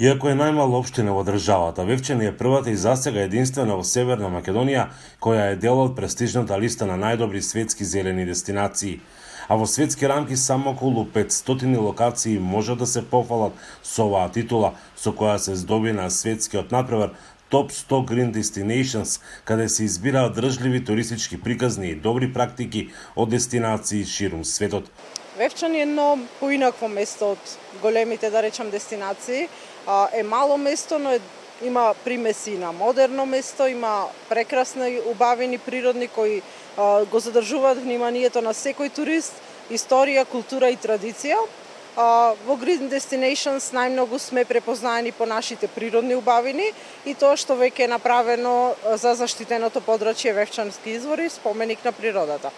Иако е најмала општина во државата, Вевчани е првата и засега единствена во Северна Македонија која е дел од престижната листа на најдобри светски зелени дестинации. А во светски рамки само околу 500 локации можат да се пофалат со оваа титула, со која се здоби на светскиот напревар Top 100 Green Destinations, каде се избираат држливи туристички приказни и добри практики од дестинации ширум светот. Вевчан е едно поинакво место од големите, да речам, дестинации. Е мало место, но е, има примеси на модерно место, има прекрасни, убавени природни кои го задржуваат вниманието на секој турист, историја, култура и традиција. Во Green Destinations најмногу сме препознаени по нашите природни убавини и тоа што веќе е направено за заштитеното подрачје Вевчански извори, споменик на природата.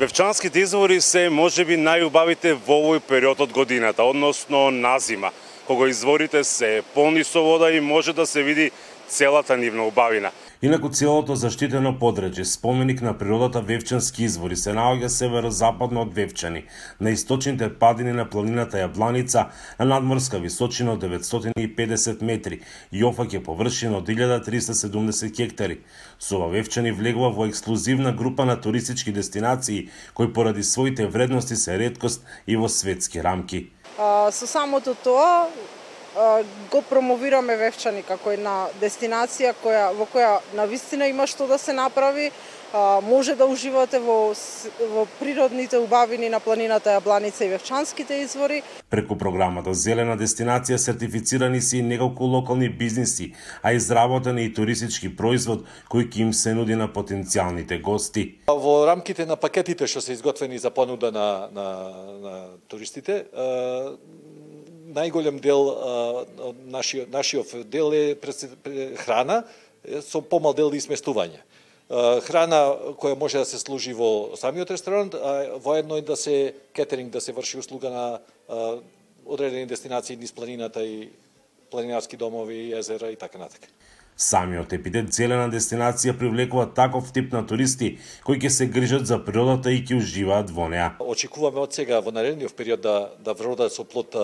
Вевчанските извори се можеби најубавите во овој период од годината, односно на зима, кога изворите се полни со вода и може да се види целата нивна убавина. Инаку целото заштитено подрече, споменик на природата Вевчански извори, се наоѓа северо-западно од Вевчани, на источните падини на планината Јабланица, на надморска височина од 950 метри и офаќа површина од 1370 хектари. Сова Вевчани влегува во ексклузивна група на туристички дестинации, кои поради своите вредности се редкост и во светски рамки. А, со самото тоа, го промовираме Вевчани како една дестинација која во која на вистина има што да се направи, може да уживате во, во природните убавини на планината Јабланица и Вевчанските извори. Преку програмата Зелена дестинација сертифицирани се и неколку локални бизниси, а изработен и туристички производ кој ќе им се нуди на потенцијалните гости. Во рамките на пакетите што се изготвени за понуда на, на, на туристите, најголем дел од нашиот, нашиот дел е храна, со помал дел и сместување. Храна која може да се служи во самиот ресторант, а воедно и да се кетеринг, да се врши услуга на одредени дестинации низ планината и планинарски домови, езера и така натака. Самиот епитет зелена дестинација привлекува таков тип на туристи кои ќе се грижат за природата и ќе уживаат во неа. Очекуваме од сега во наредниот период да да вродат со плод,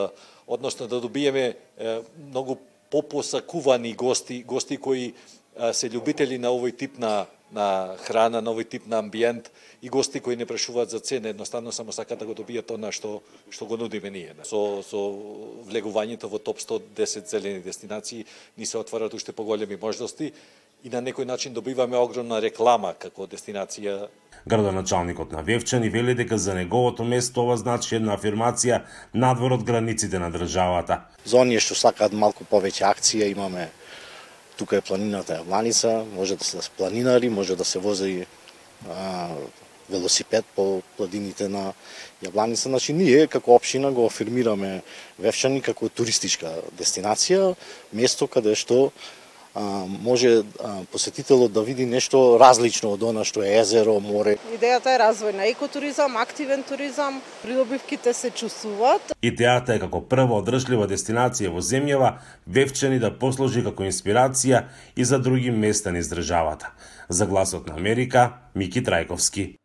односно да добиеме е, многу попосакувани гости, гости кои е, се љубители на овој тип на на храна, на овој тип на амбиент и гости кои не прашуваат за цена, едноставно само сакаат да го добијат она што што го нудиме ние. Со со влегувањето во топ 110 зелени дестинации ни се отварат уште поголеми можности и на некој начин добиваме огромна реклама како дестинација. Градоначалникот на Вевчани вели дека за неговото место ова значи една афирмација надвор од границите на државата. За оние што сакаат малку повеќе акција имаме Тука е планината Јавланица, може да се планинари, може да се вози а, велосипед по планините на Јабланица. Значи, ние како општина го афирмираме Вевчани како туристичка дестинација, место каде што може посетителот да види нешто различно од она што е езеро, море. Идејата е развој на екотуризам, активен туризам, придобивките се чувствуваат. Идејата е како прва одржлива дестинација во земјава, Вевчани да послужи како инспирација и за други места низ државата. За гласот на Америка, Мики Трајковски.